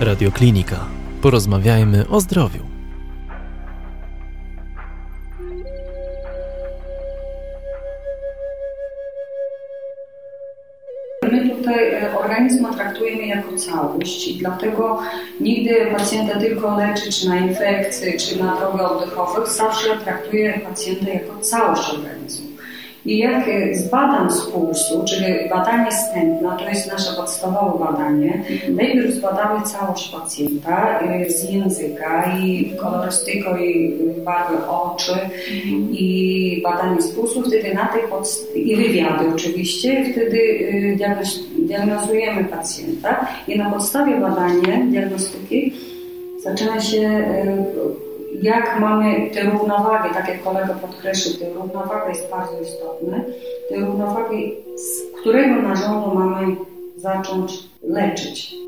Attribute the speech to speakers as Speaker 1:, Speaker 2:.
Speaker 1: Radioklinika. Porozmawiajmy o zdrowiu.
Speaker 2: My tutaj e, organizm traktujemy jako całość i dlatego nigdy pacjenta tylko leczyć na infekcje czy na drogach oddechowych, zawsze traktuję pacjenta jako całość organizmu. I jak e, zbadam z pulsu, czyli badanie stępna, to jest nasze podstawowe badanie, najpierw zbadamy całość pacjenta e, z języka i kolorystyką i barwy oczy i badanie z pulsu, wtedy na tej podst- i wywiady oczywiście, wtedy e, diagnozujemy pacjenta i na podstawie badania diagnostyki zaczyna się jak mamy tę równowagę, tak jak kolega podkreślił, tę równowagę jest bardzo istotna, tę równowagę, z którego narządu mamy zacząć leczyć.